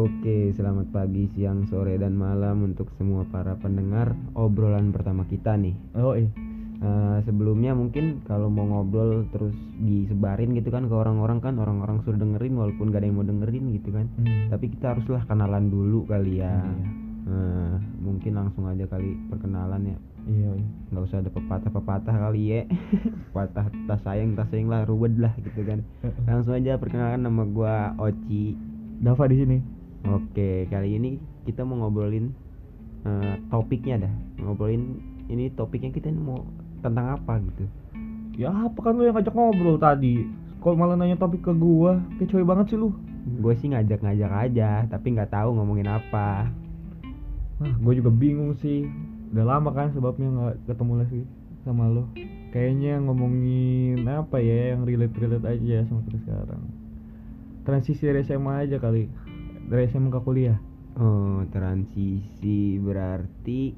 Oke, selamat pagi, siang, sore, dan malam untuk semua para pendengar obrolan pertama kita nih. Oh iya. Eh, sebelumnya mungkin kalau mau ngobrol terus disebarin gitu kan ke orang-orang kan orang-orang suruh dengerin walaupun gak ada yang mau dengerin gitu kan. Hmm. Tapi kita haruslah kenalan dulu kali ya. Iya. Eh, mungkin langsung aja kali perkenalan ya. Iya, iya. nggak usah ada pepatah-pepatah kali ya. Pepatah tas sayang tas sayang lah ruwet lah gitu kan. Langsung aja perkenalkan nama gua Oci. Dava di sini. Oke, kali ini kita mau ngobrolin eh, topiknya dah. Ngobrolin ini topiknya kita mau tentang apa gitu. Ya apa kan lu yang ngajak ngobrol tadi? Kok malah nanya topik ke gua? Kecoy banget sih lu. Gue sih ngajak-ngajak aja, tapi nggak tahu ngomongin apa. Nah, gue juga bingung sih. Udah lama kan sebabnya nggak ketemu lagi sama lo. Kayaknya ngomongin apa ya yang relate-relate aja sama kita sekarang. Transisi dari SMA aja kali. Dari SMA ke kuliah. Oh, transisi berarti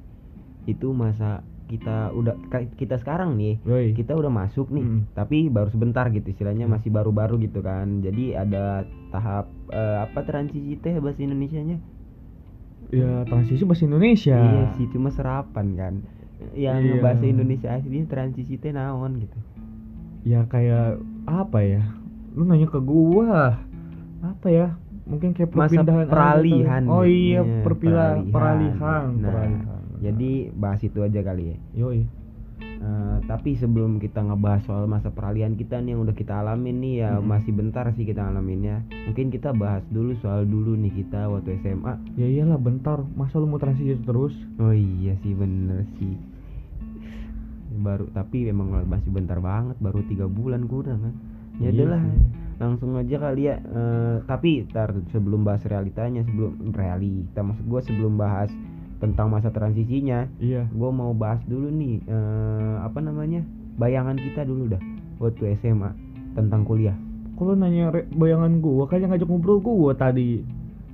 itu masa kita udah kita sekarang nih Yoi. kita udah masuk nih Mm. tapi baru sebentar gitu istilahnya Mm. masih baru-baru gitu kan jadi ada tahap eh, apa transisi teh bahasa Indonesianya Ya transisi bahasa Indonesia. Iya sih cuma serapan kan. Yang Iya. bahasa Indonesia asli transisi teh naon gitu. ya kayak apa ya lu nanya ke gua apa ya mungkin kayak Masa peralihan oh iya Iya, perpila peralihan. peralihan Nah, peralihan Jadi bahas itu aja kali ya. yoi Eh, tapi sebelum kita ngebahas soal masa peralihan kita nih yang udah kita alamin nih ya Mm-mm. masih bentar sih kita alaminnya. Mungkin kita bahas dulu soal dulu nih kita waktu SMA. ya iyalah bentar masa lu mau transisi terus Oh iya sih bener sih. Baru tapi emang masih bentar banget baru tiga bulan kurang kan. Ya Iya adalah sih. Langsung aja kali ya Eh, tapi tar sebelum bahas realitanya sebelum realita maksud gue sebelum bahas tentang masa transisinya iya. gue mau bahas dulu nih eh, apa namanya bayangan kita dulu dah waktu SMA tentang kuliah. Kalau nanya re- bayangan gua? Kan yang ngajak ngobrol gua tadi.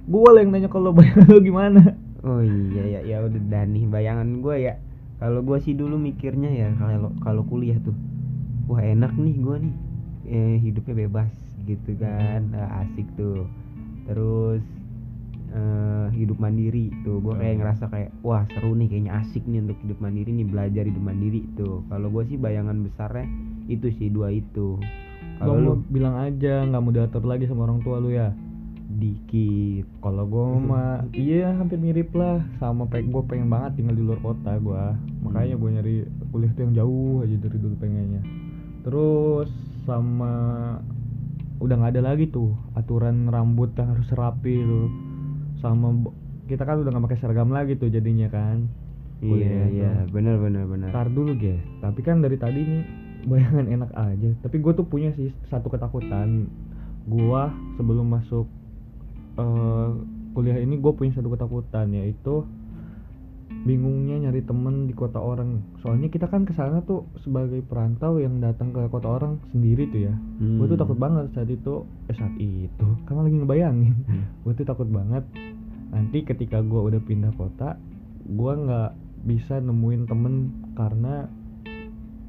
Gua lah yang nanya kalau bayangan lu gimana. Oh iya ya ya udah dah nih bayangan gue ya. Kalau gue sih dulu mikirnya ya kalau kalau kuliah tuh wah enak nih gue nih eh, hidupnya bebas gitu kan Ah, asik tuh. Terus eh, hidup mandiri tuh. Gue kayak ngerasa kayak wah seru nih kayaknya asik nih untuk hidup mandiri nih belajar hidup mandiri tuh. Kalau gue sih bayangan besarnya itu sih dua itu. Kalau lu? bilang aja nggak mau diatur lagi sama orang tua lu ya. Dikit. Kalau gua mah iya hampir mirip lah sama pengen gue pengen banget tinggal di luar kota gua. Makanya Hmm. gue nyari kuliah tuh yang jauh aja dari dulu pengennya. Terus sama udah nggak ada lagi tuh aturan rambut yang harus rapi tuh. Sama kita kan udah nggak pakai seragam lagi tuh jadinya kan. iya iya tuh. benar benar benar Ntar dulu guys. Tapi kan dari tadi nih bayangan enak aja. Tapi gue tuh punya sih satu ketakutan. Gua sebelum masuk eh, kuliah ini gue punya satu ketakutan yaitu bingungnya nyari temen di kota orang. Soalnya kita kan ke sana tuh sebagai perantau yang datang ke kota orang sendiri tuh ya. Gue tuh Hmm. takut banget saat itu. Eh saat itu, kan lagi ngebayangin. Hmm. gue tuh takut banget. Nanti ketika gue udah pindah kota, gue nggak bisa nemuin temen karena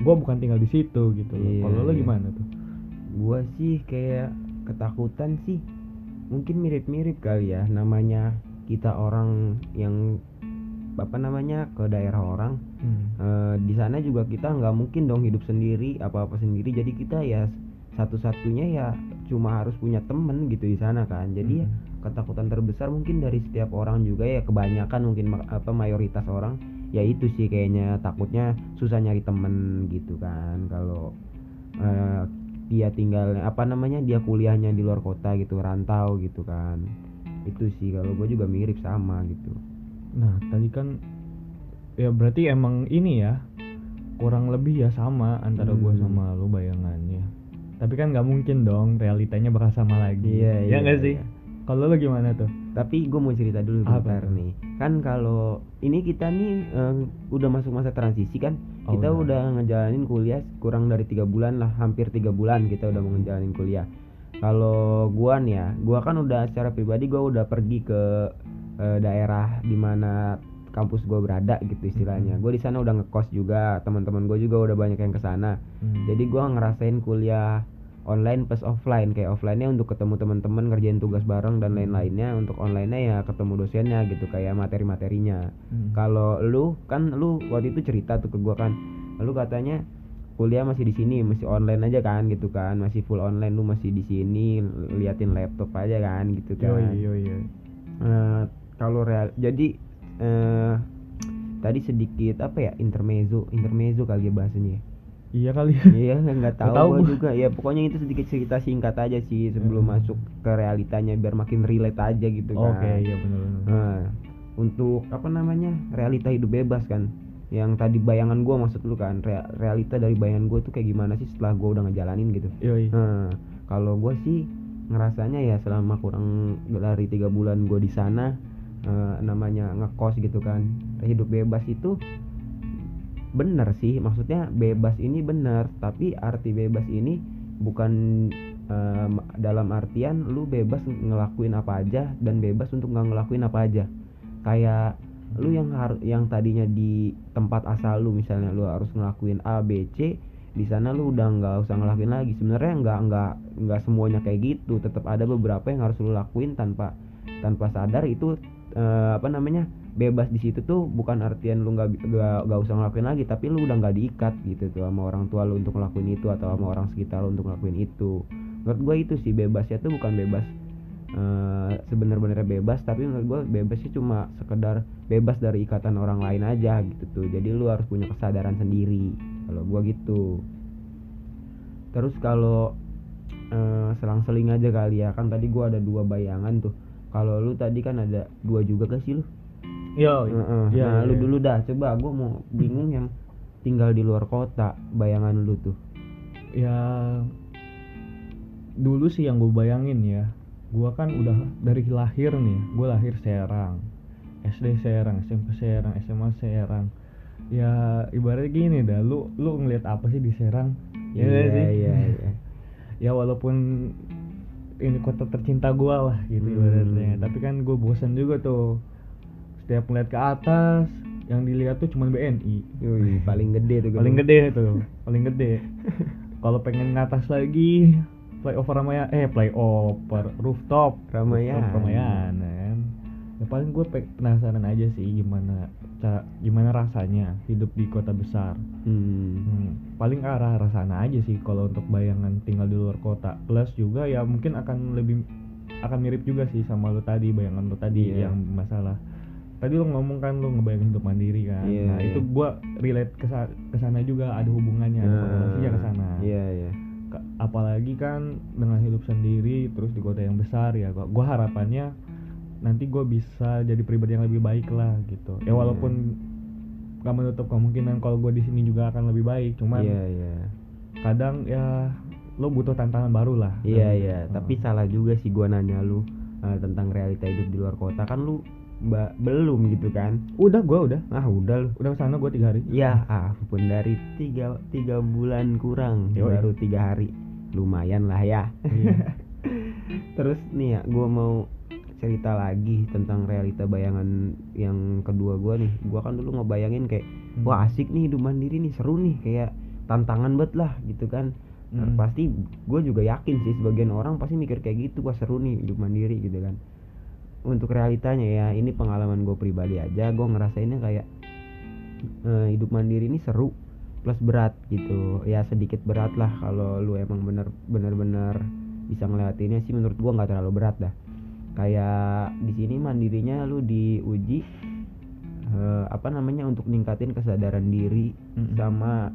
gue bukan tinggal di situ gitu loh. Iya, Kalau lo iya. gimana tuh? gua sih kayak ketakutan sih mungkin mirip-mirip kali ya namanya kita orang yang apa namanya ke daerah orang. Hmm. Eh, di sana juga kita nggak mungkin dong hidup sendiri apa-apa sendiri. Jadi kita ya satu-satunya ya cuma harus punya temen gitu di sana kan. Jadi ya Hmm. ketakutan terbesar mungkin dari setiap orang juga ya kebanyakan mungkin ma- apa mayoritas orang ya itu sih kayaknya takutnya susah nyari temen gitu kan. Kalau eh, dia tinggal apa namanya dia kuliahnya di luar kota gitu rantau gitu kan. Itu sih kalau gue juga mirip sama gitu Nah tadi kan ya berarti emang ini ya kurang lebih ya sama antara gue Hmm. sama lo bayangannya. Tapi kan nggak mungkin dong realitanya bakal sama lagi. Iya, ya iya, nggak sih? iya. Kalau lo gimana tuh? Tapi gue mau cerita dulu Apa bentar tuh? nih. Kan kalau ini kita nih eh, udah masuk masa transisi kan. Oh, kita udah. udah ngejalanin kuliah kurang dari tiga bulan lah, hampir tiga bulan kita udah mau ngejalanin kuliah. Kalau gua nih ya, gua kan udah secara pribadi gua udah pergi ke eh, daerah di mana kampus gua berada gitu istilahnya. Mhm. Gue di sana udah ngekos juga, teman-teman gue juga udah banyak yang ke sana. Hmm. Jadi gua ngerasain kuliah online plus offline kayak offline-nya untuk ketemu teman-teman ngerjain tugas bareng dan lain-lainnya untuk online-nya ya ketemu dosennya gitu kayak materi-materinya Hmm. kalau lu kan lu waktu itu cerita tuh ke gua kan lu katanya kuliah masih di sini masih online aja kan gitu kan masih full online lu masih di sini liatin laptop aja kan gitu kan Yoi, yoi, yoi. Eh, kalau real jadi eh tadi sedikit apa ya intermezzo intermezzo kali ya bahasanya Iya kali ya. iya nggak tahu tahu gua juga ya pokoknya itu sedikit cerita singkat aja sih sebelum Hmm. masuk ke realitanya biar makin relate aja gitu kan Oke, iya benar. Nah, untuk apa namanya realita hidup bebas kan yang tadi bayangan gua maksud lu kan rea- realita dari bayangan gua tuh kayak gimana sih setelah gua udah ngejalanin gitu Yoi. nah kalau gua sih ngerasanya ya selama kurang dari tiga bulan gua di sana eh, namanya ngekos gitu kan. Hidup bebas itu bener sih maksudnya bebas ini bener tapi arti bebas ini bukan em, dalam artian lu bebas ngelakuin apa aja dan bebas untuk nggak ngelakuin apa aja. Kayak lu yang harus yang tadinya di tempat asal lu misalnya lu harus ngelakuin A B C di sana lu udah nggak usah ngelakuin lagi. Sebenarnya nggak nggak nggak semuanya kayak gitu. Tetap ada beberapa yang harus lu lakuin tanpa tanpa sadar. Itu eh, apa namanya bebas di situ tuh bukan artian lu nggak nggak usah ngelakuin lagi tapi lu udah nggak diikat gitu tuh sama orang tua lu untuk ngelakuin itu atau sama orang sekitar lu untuk ngelakuin itu. Menurut gue itu sih bebasnya tuh bukan bebas eh sebenar-benarnya bebas tapi menurut gue bebasnya cuma sekedar bebas dari ikatan orang lain aja gitu tuh. Jadi lu harus punya kesadaran sendiri kalau gue gitu. Terus kalau eh, selang-seling aja kali ya kan tadi gua ada dua bayangan tuh kalau lu tadi kan ada dua juga gak sih lu Yo. Heeh. Iya, nah iya, lu iya. dulu dah coba gua mau bingung yang tinggal di luar kota bayangan lu tuh Ya dulu sih yang gue bayangin ya. Gua kan udah dari lahir nih, gue lahir Serang. SD Serang, SMP Serang, SMA Serang. Ya ibaratnya gini dah, lu lu ngelihat apa sih di Serang? Ya iya sih? iya iya ya walaupun ini kota tercinta gua lah gitu Hmm. ibaratnya. Tapi kan gue bosan juga tuh. Setiap ngeliat ke atas yang dilihat tuh cuma BNI Yui, paling gede tuh paling gede tuh paling gede. Kalau pengen ngatas lagi flyover Ramayana eh flyover rooftop. Ramayana. Rooftop Ramayana ya paling gue penasaran aja sih gimana ca- gimana rasanya hidup di kota besar hmm. Hmm, paling arah arah sana aja sih kalau untuk bayangan tinggal di luar kota. Plus juga ya mungkin akan lebih akan mirip juga sih sama lo tadi bayangan lo tadi Iya. yang masalah. Tadi lo ngomong kan lo ngebayangin hidup mandiri kan. Iya, nah, iya. itu gua relate ke sa- ke sana juga ada hubungannya, ada Nah, ke sana. iya iya Ka- Apalagi kan dengan hidup sendiri terus di kota yang besar ya gua, gua harapannya nanti gua bisa jadi pribadi yang lebih baik lah gitu. Ya Iya. walaupun gak menutup kemungkinan kalau gue di sini juga akan lebih baik cuman iya iya kadang ya lo butuh tantangan baru lah iya Dan- iya Hmm. tapi salah juga sih gua nanya lu eh, tentang realita hidup di luar kota kan lu ba- belum gitu kan udah gue udah ah udah lu udah ke sana gue tiga hari Ya ampun dari tiga, tiga bulan kurang Yoi. baru tiga hari lumayan lah ya. Iya. Terus nih ya gue mau cerita lagi tentang realita bayangan yang kedua gue nih. Gue kan dulu ngebayangin kayak Hmm. wah asik nih hidup mandiri nih seru nih kayak tantangan banget lah gitu kan. Nah, Hmm. Pasti gue juga yakin sih sebagian orang pasti mikir kayak gitu wah seru nih hidup mandiri gitu kan. Untuk realitanya ya ini pengalaman gue pribadi aja gue ngerasainnya kayak eh, hidup mandiri ini seru plus berat gitu ya sedikit berat lah kalau lu emang bener bener bener bisa ngelewatinnya sih menurut gua nggak terlalu berat dah kayak di sini mandirinya lu diuji eh, apa namanya untuk ningkatin kesadaran diri Mm-mm. sama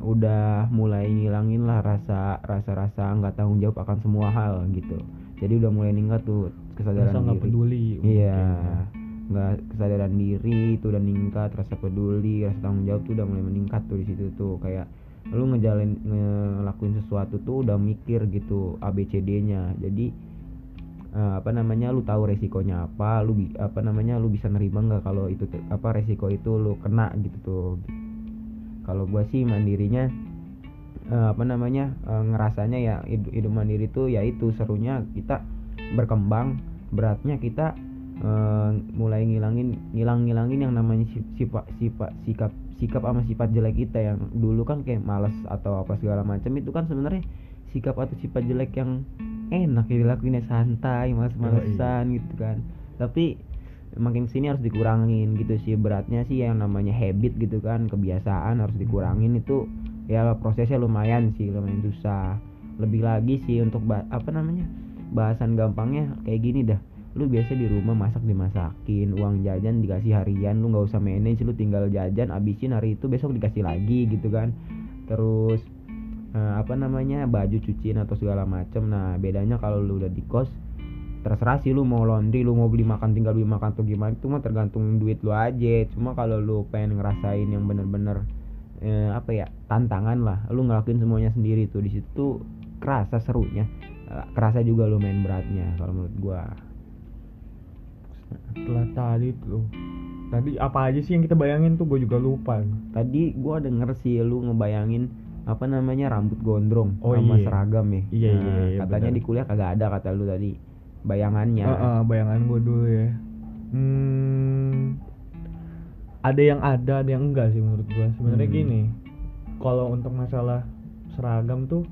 udah mulai ngilangin lah rasa rasa rasa nggak tanggung jawab akan semua hal gitu jadi udah mulai ningkat tuh kesadaran Rasa diri peduli Iya, mungkin. nggak kesadaran diri itu udah meningkat, rasa peduli, rasa tanggung jawab tuh udah mulai meningkat tuh di situ tuh kayak lu ngejalin ngelakuin sesuatu tuh udah mikir gitu ABCD-nya. Jadi eh, apa namanya lu tahu resikonya apa, lu apa namanya lu bisa nerima nggak kalau itu apa resiko itu lu kena gitu tuh. Kalau gua sih mandirinya eh, apa namanya eh, ngerasanya ya hidup, hidup mandiri ya itu serunya kita berkembang beratnya kita eh, mulai ngilangin ngilang ngilangin yang namanya si- sifat sifat sikap sikap sama sifat jelek kita yang dulu kan kayak males atau apa segala macam itu kan sebenarnya sikap atau sifat jelek yang enak ya dilakuinnya santai males-malesan gitu kan. Tapi makin sini harus dikurangin gitu sih beratnya sih yang namanya habit gitu kan kebiasaan harus dikurangin itu ya prosesnya lumayan sih lumayan susah. Lebih lagi sih untuk apa namanya bahasan gampangnya kayak gini dah. Lu biasa di rumah masak dimasakin uang jajan dikasih harian lu nggak usah manage lu tinggal jajan abisin hari itu besok dikasih lagi gitu kan. Terus eh, apa namanya baju cuciin atau segala macem. Nah bedanya kalau lu udah di kos terserah sih lu mau laundry lu mau beli makan tinggal beli makan tuh gimana itu mah tergantung duit lu aja. Cuma kalau lu pengen ngerasain yang bener-bener eh, apa ya tantangan lah lu ngelakuin semuanya sendiri tuh. Di situ kerasa serunya Eh, kerasa juga lu main beratnya kalau menurut gua. Setelah tadi tuh tadi apa aja sih yang kita bayangin tuh? Gue juga lupa. Tadi gua denger sih lu ngebayangin apa namanya rambut gondrong Oh, sama iya. seragam ya Iya, Nah, iya, iya, katanya benar. di kuliah kagak ada kata lu tadi bayangannya Heeh, bayangan gue dulu ya hmm, ada yang ada ada yang enggak sih menurut gue sebenarnya Hmm. gini kalau untuk masalah seragam tuh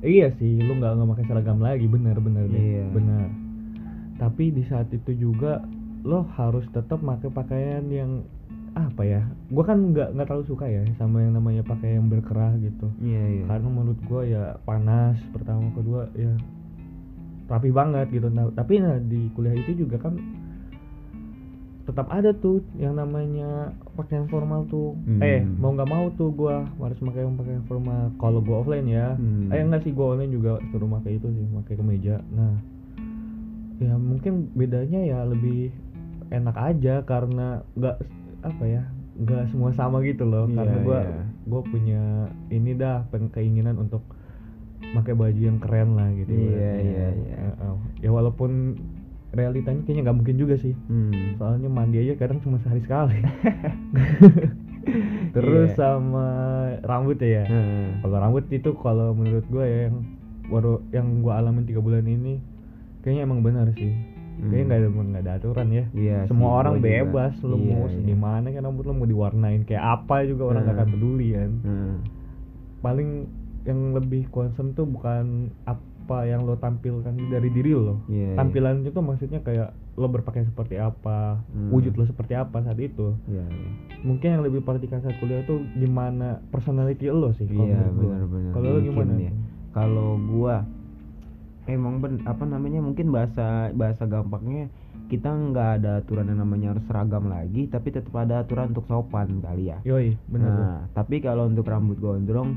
iya sih lu nggak nggak pakai seragam lagi bener bener deh Iya. bener tapi di saat itu juga lo harus tetap pakai pakaian yang apa ya gue kan nggak nggak terlalu suka ya sama yang namanya pakai yang berkerah gitu. Iya iya. Karena menurut gua ya panas pertama kedua ya rapi banget gitu. Nah, tapi nah di kuliah itu juga kan tetap ada tuh yang namanya pakaian formal tuh. Hmm. eh mau nggak mau tuh gua harus pakai yang pakaian formal. Kalau gua offline ya Hmm. eh enggak sih gua online juga suruh pakai itu sih pakai kemeja. Nah ya mungkin bedanya ya lebih enak aja karena nggak apa ya nggak semua sama gitu loh Iya, karena gua iya. gue punya ini dah keinginan untuk pakai baju yang keren lah gitu Iya, iya, iya. Ya walaupun realitanya kayaknya nggak mungkin juga sih Hmm. soalnya mandi aja kadang cuma sehari sekali terus Iya. sama rambut ya Heeh. kalau rambut itu kalau menurut gue ya yang baru yang gue alamin tiga bulan ini kayaknya emang benar sih kayaknya nggak ada nggak ada aturan ya Hmm. Iya semua sih, orang juga. bebas lu Iya, mau iya. gimana kan rambut lu mau diwarnain kayak apa juga orang nggak Hmm. akan peduli kan Heeh. paling yang lebih concern tuh bukan apa yang lo tampilkan dari diri lo Iya, iya. tampilan itu maksudnya kayak lo berpakaian seperti apa Hmm. wujud lo seperti apa saat itu Iya, iya. mungkin yang lebih perhatikan saat kuliah tuh gimana personality lo sih kalau Iya, gua. benar-benar. kalau lo gimana ya. Kalau gua emang ben apa namanya mungkin bahasa bahasa gampangnya kita nggak ada aturan yang namanya harus seragam lagi tapi tetap ada aturan untuk sopan kali ya. yoi bener tuh. Nah, tapi kalau untuk rambut gondrong,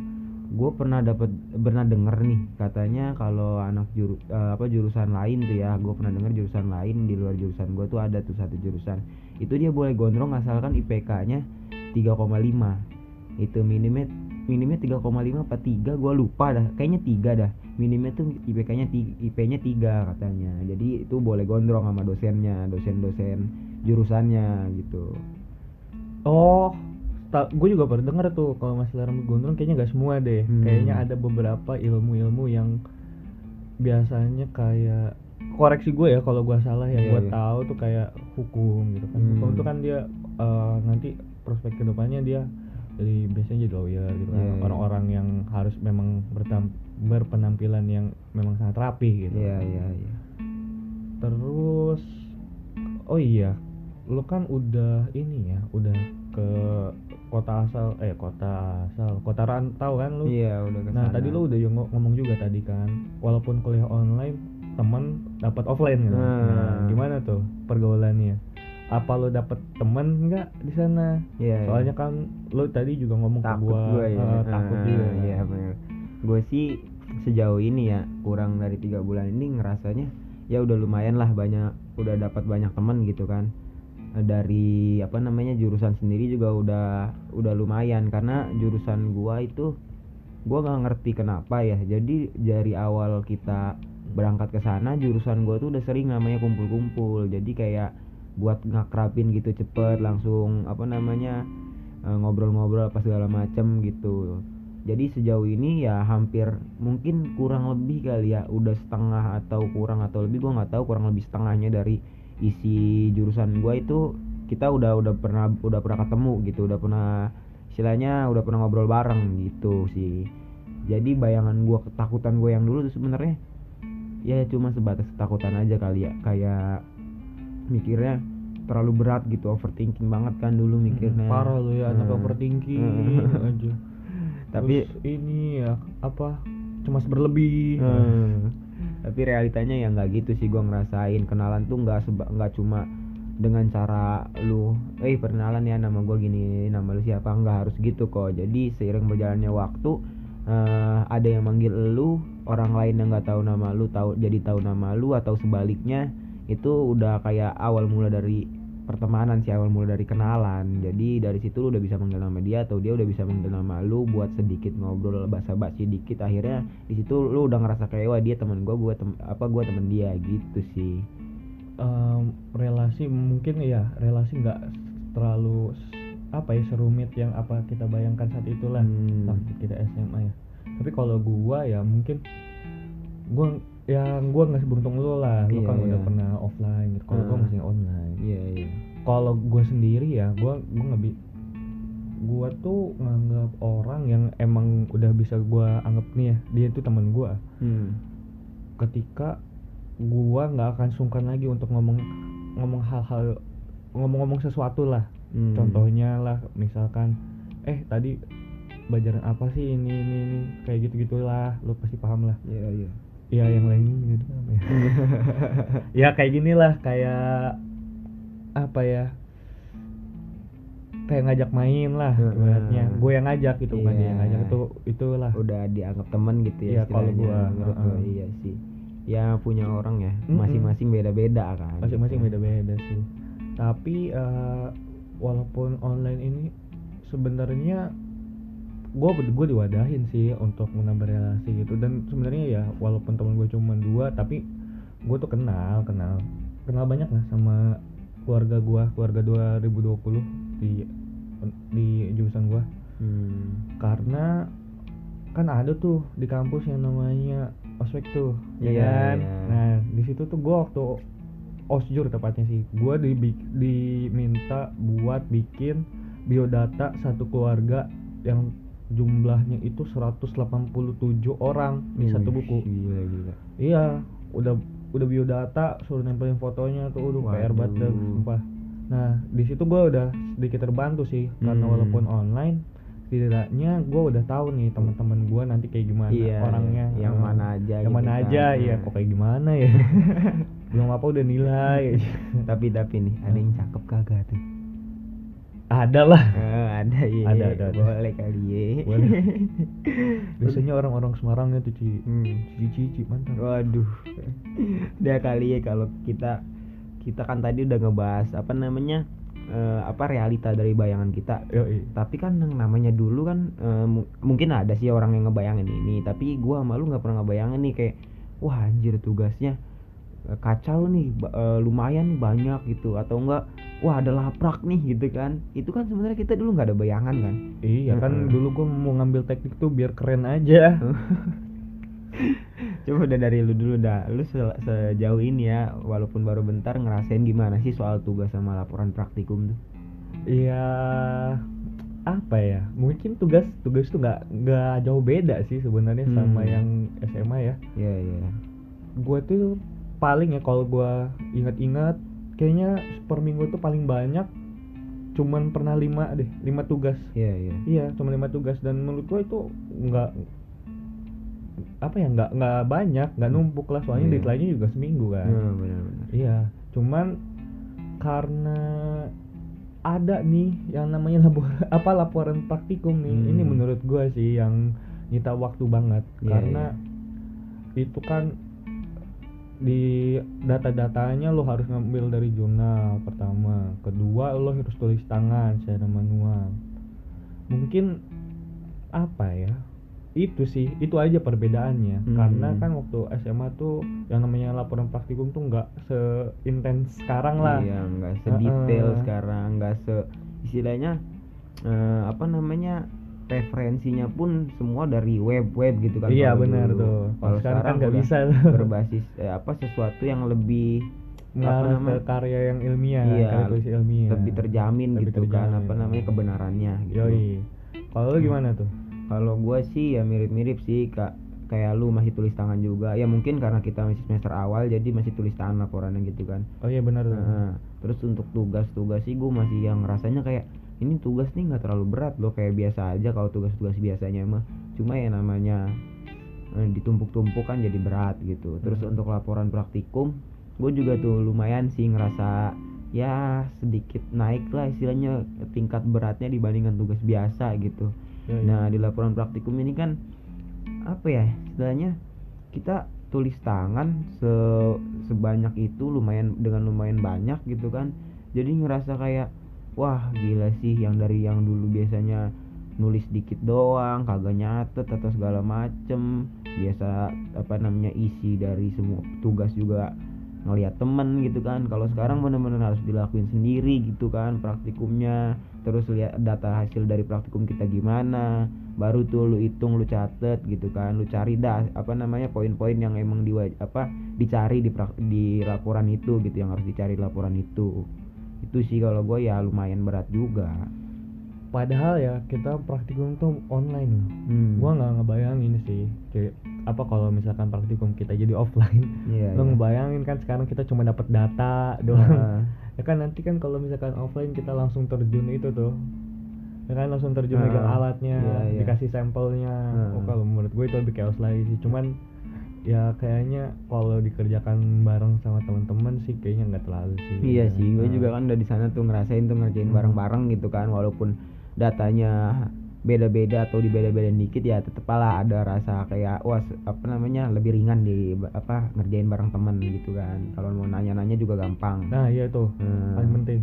gue pernah dapat pernah denger nih katanya kalau anak juru eh, apa jurusan lain tuh ya, gue pernah denger jurusan lain di luar jurusan gue tuh ada tuh satu jurusan itu dia boleh gondrong asalkan IPK-nya 3,5 itu minimnya minimnya 3,5 apa 3 gue lupa dah kayaknya 3 dah minimnya tuh IPK-nya IP-nya 3 katanya jadi itu boleh gondrong sama dosennya dosen-dosen jurusannya gitu oh gue juga pernah denger tuh kalau masalah rambut gondrong kayaknya nggak semua deh Hmm. kayaknya ada beberapa ilmu-ilmu yang biasanya kayak koreksi gue ya kalau gue salah yang Iya, gue iya. tahu tuh kayak hukum gitu kan Hmm. hukum tuh kan dia eh, nanti prospek ke depannya dia jadi biasanya jadi lawyer gitu kan Iya, iya. orang-orang yang harus memang bertam- berpenampilan yang memang sangat rapi gitu. Iya iya iya. Terus oh iya lu kan udah ini ya udah ke kota asal eh kota asal kota rantau kan lu? Iya udah nah ke sana. tadi lu udah ngomong juga tadi kan walaupun kuliah online teman dapat offline gitu Nah. nah, gimana tuh pergaulannya? Apa lu dapat temen nggak di sana? Iya, iya. soalnya kan lu tadi juga ngomong takut ke gua gue ya. eh, takut Ah, juga. iya benar gue sih sejauh ini ya kurang dari tiga bulan ini ngerasanya ya udah lumayan lah banyak udah dapat banyak teman gitu kan. Dari apa namanya jurusan sendiri juga udah udah lumayan karena jurusan gua itu gua nggak ngerti kenapa ya. Jadi dari awal kita berangkat ke sana jurusan gua tuh udah sering namanya kumpul-kumpul. Jadi kayak buat ngakrapin gitu cepet langsung apa namanya eh, ngobrol-ngobrol apa segala macem gitu jadi sejauh ini ya hampir mungkin kurang lebih kali ya udah setengah atau kurang atau lebih gua nggak tahu kurang lebih setengahnya dari isi jurusan gua itu kita udah udah pernah udah pernah ketemu gitu udah pernah istilahnya udah pernah ngobrol bareng gitu sih jadi bayangan gua ketakutan gue yang dulu tuh sebenarnya ya cuma sebatas ketakutan aja kali ya kayak mikirnya terlalu berat gitu overthinking banget kan dulu mikirnya Hmm, parah lu ya anak Hmm. overthinking Hmm. aja tapi Terus ini ya apa cemas berlebih. Hmm. tapi realitanya ya nggak gitu sih gua ngerasain. Kenalan tuh nggak seba- nggak cuma dengan cara lu eh perkenalan ya nama gua gini nama lu siapa. Nggak harus gitu kok. Jadi seiring berjalannya waktu eh, ada yang manggil lu orang lain yang nggak tahu nama lu tahu jadi tahu nama lu atau sebaliknya itu udah kayak awal mula dari pertemanan sih awal mula dari kenalan. Jadi dari situ lu udah bisa manggil nama dia atau dia udah bisa manggil nama lu buat sedikit ngobrol basa-basi dikit. Akhirnya di situ lu udah ngerasa kayak wah dia teman gua gua tem apa gua teman dia gitu sih. Em, relasi mungkin ya relasi nggak terlalu apa ya serumit yang apa kita bayangkan saat itulah. Hmm. waktu kita SMA ya. Tapi kalau gua ya mungkin gua yang gua nggak seberuntung lu lah. Lu Iya, kan udah iya. pernah offline gitu. Kalau gua Hmm. masih online. Iya iya. Kalau gua sendiri ya gua gua nggak bi gua tuh nganggap orang yang emang udah bisa gua anggap nih ya dia itu teman gua. Hmm. ketika gua nggak akan sungkan lagi untuk ngomong ngomong hal-hal ngomong-ngomong sesuatu lah. Hmm. contohnya lah misalkan eh tadi pelajaran apa sih ini ini ini? Kayak gitu gitulah lu pasti paham lah. Iya iya ya yang lainnya gitu. Apa ya ya kayak gini lah kayak apa ya? Kayak ngajak main lah ibaratnya. Gue yang ngajak gitu bukan dia yang Iya. ngajak itu itulah. Udah dianggap teman gitu ya Iya, kalau gua, Menurut heeh. gua, iya sih. Ya punya orang ya. Masing-masing beda-beda kan. Masing-masing gitu. beda-beda sih. Tapi eh, walaupun online ini sebenarnya gue gue diwadahin sih untuk menambah relasi gitu dan sebenarnya ya walaupun teman gue cuma dua tapi gue tuh kenal kenal kenal banyak lah sama keluarga gue keluarga 2020 di di jurusan gue Hmm. karena kan ada tuh di kampus yang namanya ospek tuh ya Iya, kan iya. nah di situ tuh gue waktu osjur tepatnya sih gue di, diminta buat bikin biodata satu keluarga yang jumlahnya itu 187 orang di satu buku. gila gila. Iya udah udah biodata suruh nempelin fotonya tuh udah PR banget sumpah. Nah di situ gue udah sedikit terbantu sih karena Hmm. walaupun online setidaknya gue udah tahu nih teman-teman gue nanti kayak gimana Iya, orangnya. Yang mana aja yang gitu mana kan. aja ya kok kayak gimana ya? Belum apa udah nilai. Tapi tapi nih ada yang cakep kagak tuh ada lah Eh, ada iya Ada, ada, ada. boleh kali ya Boleh. biasanya orang-orang Semarang itu cici Hmm. cici mantan Waduh. Udah kali ya kalau kita kita kan tadi udah ngebahas apa namanya? eh, apa realita dari bayangan kita. Yoi. Tapi kan yang namanya dulu kan mu- mungkin ada sih orang yang ngebayangin ini, tapi gua sama lu nggak pernah ngebayangin nih kayak wah anjir tugasnya kacau nih, eh, lumayan nih banyak gitu atau enggak wah ada laprak nih gitu kan. Itu kan sebenarnya kita dulu nggak ada bayangan kan. iya kan dulu gue mau ngambil teknik tuh biar keren aja Coba udah dari lu dulu dah. Lu se- sejauh ini ya, walaupun baru bentar ngerasain gimana sih soal tugas sama laporan praktikum tuh? Iya apa ya mungkin tugas tugas tuh nggak nggak jauh beda sih sebenarnya sama Hmm. yang SMA ya Iya iya. gue tuh paling ya kalau gue ingat-ingat kayaknya per minggu tuh paling banyak cuman pernah lima deh lima tugas Iya iya. iya cuma lima tugas dan menurut gue itu nggak apa ya nggak nggak banyak nggak numpuk lah soalnya Iya. deadline-nya juga seminggu kan Nah, benar-benar. Iya, cuman karena ada nih yang namanya labor apa laporan praktikum nih. Hmm. Ini menurut gua sih yang nyita waktu banget Iya, karena itu kan di data-datanya lo harus ngambil dari jurnal pertama, kedua lo harus tulis tangan secara manual. Mungkin apa ya? Itu sih, itu aja perbedaannya. Hmm. Karena kan waktu SMA tuh yang namanya laporan praktikum tuh nggak seintens sekarang lah. Iya, nggak sedetail Heeh. sekarang, nggak se istilahnya eh, apa namanya? Referensinya pun semua dari web-web gitu kan. Iya, benar tuh. Kalau Sekarang kan sekarang nggak bisa berbasis eh, apa sesuatu yang lebih apa Mengarah ke namanya? karya yang ilmiah, Iya, karya tulis ilmiah. lebih terjamin Lebih gitu kan terjamin. apa namanya kebenarannya gitu. Yoi. Kalau lu gimana tuh? kalau gua sih ya mirip-mirip sih kak kayak lu masih tulis tangan juga ya mungkin karena kita masih semester awal jadi masih tulis tangan laporannya gitu kan oh iya benar tuh. Nah, terus untuk tugas-tugas sih gue masih yang rasanya kayak ini tugas nih nggak terlalu berat loh kayak biasa aja kalau tugas-tugas biasanya mah cuma ya namanya eh, ditumpuk-tumpuk kan jadi berat gitu terus Hmm. untuk laporan praktikum gue juga tuh lumayan sih ngerasa ya sedikit naik lah istilahnya tingkat beratnya dibandingkan tugas biasa gitu Ya, ya. Nah di laporan praktikum ini kan apa ya istilahnya kita tulis tangan se sebanyak itu lumayan dengan lumayan banyak gitu kan jadi ngerasa kayak wah gila sih yang dari yang dulu biasanya nulis dikit doang kagak nyatet atau segala macem. Biasa apa namanya isi dari semua tugas juga ngeliat temen gitu kan. Kalau sekarang bener-bener harus dilakuin sendiri gitu kan praktikumnya. Terus lihat data hasil dari praktikum kita gimana. Baru tuh lu hitung lu catet gitu kan. Lu cari dah apa namanya poin-poin yang emang di apa dicari di di laporan itu gitu yang harus dicari di laporan itu itu sih kalau gue ya lumayan berat juga. Padahal ya kita praktikum tuh online. Hmm. gua nggak ngebayangin sih kayak apa kalau misalkan praktikum kita jadi offline. Iya, lo iya. ngebayangin kan sekarang kita cuma dapat data doang. Ah, ya kan nanti kan kalau misalkan offline kita langsung terjun itu tuh. Ya kan langsung terjun Ah, megang alatnya iya, iya. dikasih sampelnya. Ah. oh kalau menurut gue itu lebih chaos lagi sih. Cuman ya kayaknya kalau dikerjakan bareng sama teman-teman sih kayaknya nggak terlalu sih iya sih gue Ah. juga kan udah di sana tuh ngerasain tuh ngerjain Hmm. bareng-bareng gitu kan walaupun datanya beda-beda atau dibeda-bedain dikit ya tetep lah ada rasa kayak wah apa namanya lebih ringan di apa ngerjain bareng temen gitu kan kalau mau nanya-nanya juga gampang nah iya tuh Hmm. paling penting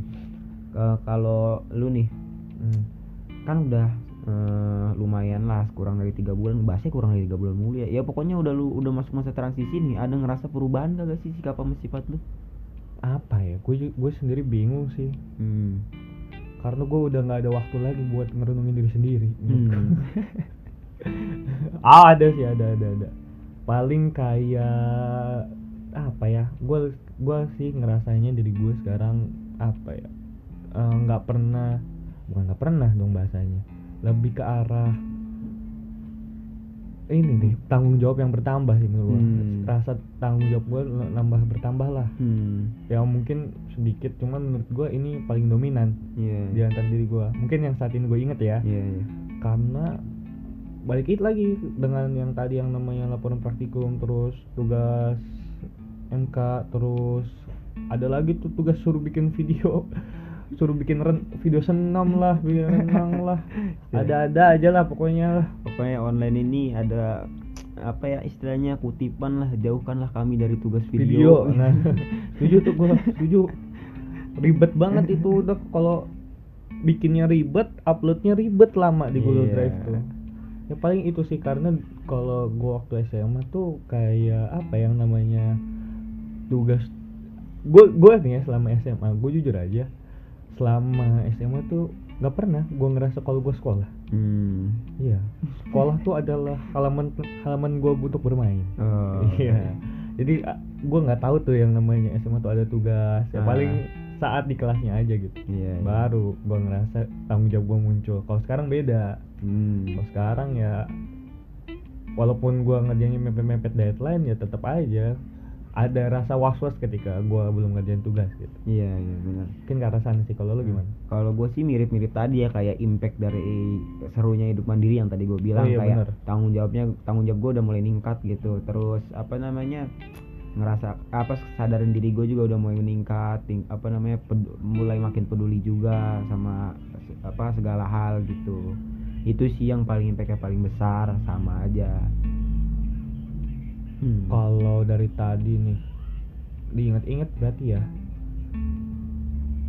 kalau lu nih Hmm. kan udah eh, lumayan lah kurang dari tiga bulan. Bahasnya kurang dari tiga bulan mulu ya. Ya pokoknya udah lu udah masuk masa transisi nih ada ngerasa perubahan kagak sih sikap sama sifat lu? Apa ya? Gue gue sendiri bingung sih. Hmm. karena gue udah nggak ada waktu lagi buat ngerenungin diri sendiri. Hmm. ah ada sih ada ada ada. Paling kayak apa ya? Gue gua sih ngerasanya diri gue sekarang apa ya? Eh, nggak pernah bukan nggak pernah dong bahasanya lebih ke arah ini deh tanggung jawab yang bertambah sih menurut gue Hmm. rasa tanggung jawab gue nambah bertambah lah Hmm. ya mungkin sedikit cuman menurut gue ini paling dominan Iya. di antara diri gue mungkin yang saat ini gue inget ya Iya, iya. karena balik it lagi dengan yang tadi yang namanya laporan praktikum terus tugas MK terus ada lagi tuh tugas suruh bikin video suruh bikin ren- video senam lah video renang lah. Ada-ada aja lah pokoknya. Lah Pokoknya online ini ada apa ya istilahnya kutipan lah jauhkanlah kami dari tugas video, video. nah setuju tuh gue setuju. Ribet banget itu udah kalau bikinnya ribet uploadnya ribet lama di Google Iya. Drive tuh. Ya paling itu sih karena kalau gua waktu SMA tuh kayak apa yang namanya tugas gue gue nih ya selama SMA gue jujur aja selama SMA tuh nggak pernah gue ngerasa kalau gue sekolah Hmm. iya sekolah tuh adalah halaman halaman gue untuk bermain Oh. Iya. Jadi gue nggak tahu tuh yang namanya SMA tuh ada tugas. Ya Ah. paling saat di kelasnya aja gitu. Iya. iya. Baru gue ngerasa tanggung jawab gue muncul. Kalau sekarang beda. Hmm. Kalau sekarang ya walaupun gue ngerjainnya mepet-mepet deadline ya tetap aja ada rasa was-was ketika gue belum ngerjain tugas gitu. Iya, iya benar. Mungkin ke arah sana sih. Kalau lo gimana? Kalau gue sih mirip-mirip tadi ya kayak impact dari serunya hidup mandiri yang tadi gue bilang Oh iya, kayak bener. tanggung jawabnya tanggung jawab gue udah mulai ningkat gitu. Terus apa namanya ngerasa apa kesadaran diri gue juga udah mulai meningkat, ting- apa namanya ped- mulai makin peduli juga sama apa segala hal gitu. Itu sih yang paling impactnya paling besar sama aja. Hmm. Kalau dari tadi nih diingat-ingat berarti ya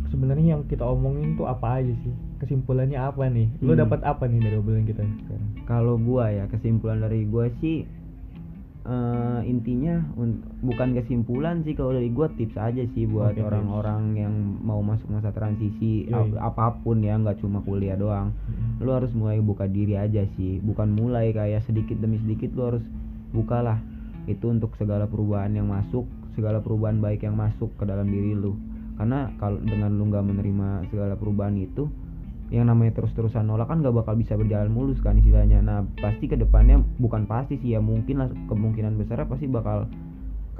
sebenarnya yang kita omongin tuh apa aja sih? Kesimpulannya apa nih? Lo Hmm. dapat apa nih dari obrolan kita sekarang? Kalau gua ya kesimpulan dari gua sih eh intinya bukan kesimpulan sih kalau dari gua tips aja sih buat Oke, tips. orang-orang yang mau masuk masa transisi Yoi. ap- apa pun ya nggak cuma kuliah doang lu harus mulai buka diri aja sih bukan mulai kayak sedikit demi sedikit lu harus bukalah itu untuk segala perubahan yang masuk segala perubahan baik yang masuk ke dalam diri lu. Karena kalau dengan lu nggak menerima segala perubahan itu yang namanya terus-terusan nolak kan gak bakal bisa berjalan mulus kan istilahnya. Nah pasti ke depannya bukan pasti sih ya mungkin lah kemungkinan besar pasti bakal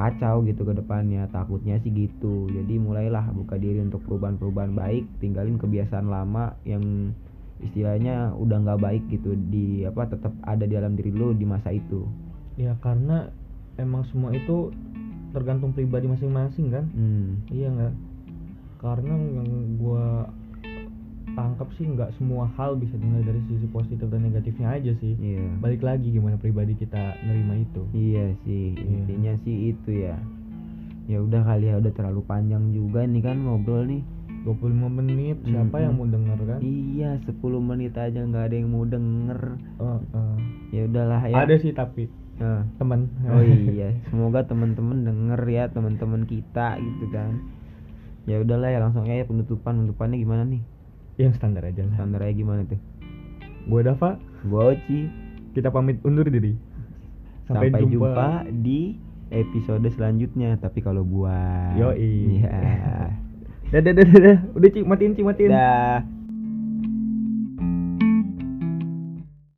kacau gitu ke depannya. Takutnya sih gitu. Jadi mulailah buka diri untuk perubahan-perubahan baik tinggalin kebiasaan lama yang istilahnya udah nggak baik gitu di apa tetap ada di dalam diri lo di masa itu. Ya karena emang semua itu tergantung pribadi masing-masing kan? Hmm. iya nggak? Karena yang gua tangkap sih nggak semua hal bisa dinilai dari sisi positif dan negatifnya aja sih. Iya. Balik lagi gimana pribadi kita nerima itu. Iya sih Iya. intinya sih itu ya. Ya udah kali ya udah terlalu panjang juga nih kan ngobrol nih. 25 menit siapa Mm-mm. yang mau denger kan? Iya 10 menit aja nggak ada yang mau denger. Eh, eh. ya udahlah ya. Ada sih tapi Nah, teman oh iya semoga teman-teman denger ya teman-teman kita gitu kan. Ya udahlah ya langsung aja penutupan. Penutupannya gimana nih? Yang standar aja lah. Standar aja gimana tuh? Gue Dava. Gua Oci. Kita pamit undur diri. Sampai, jumpa. di episode selanjutnya tapi kalau buat Yoi. ya. Dadah dadah dadah. Udah cik matiin cik matiin. Dah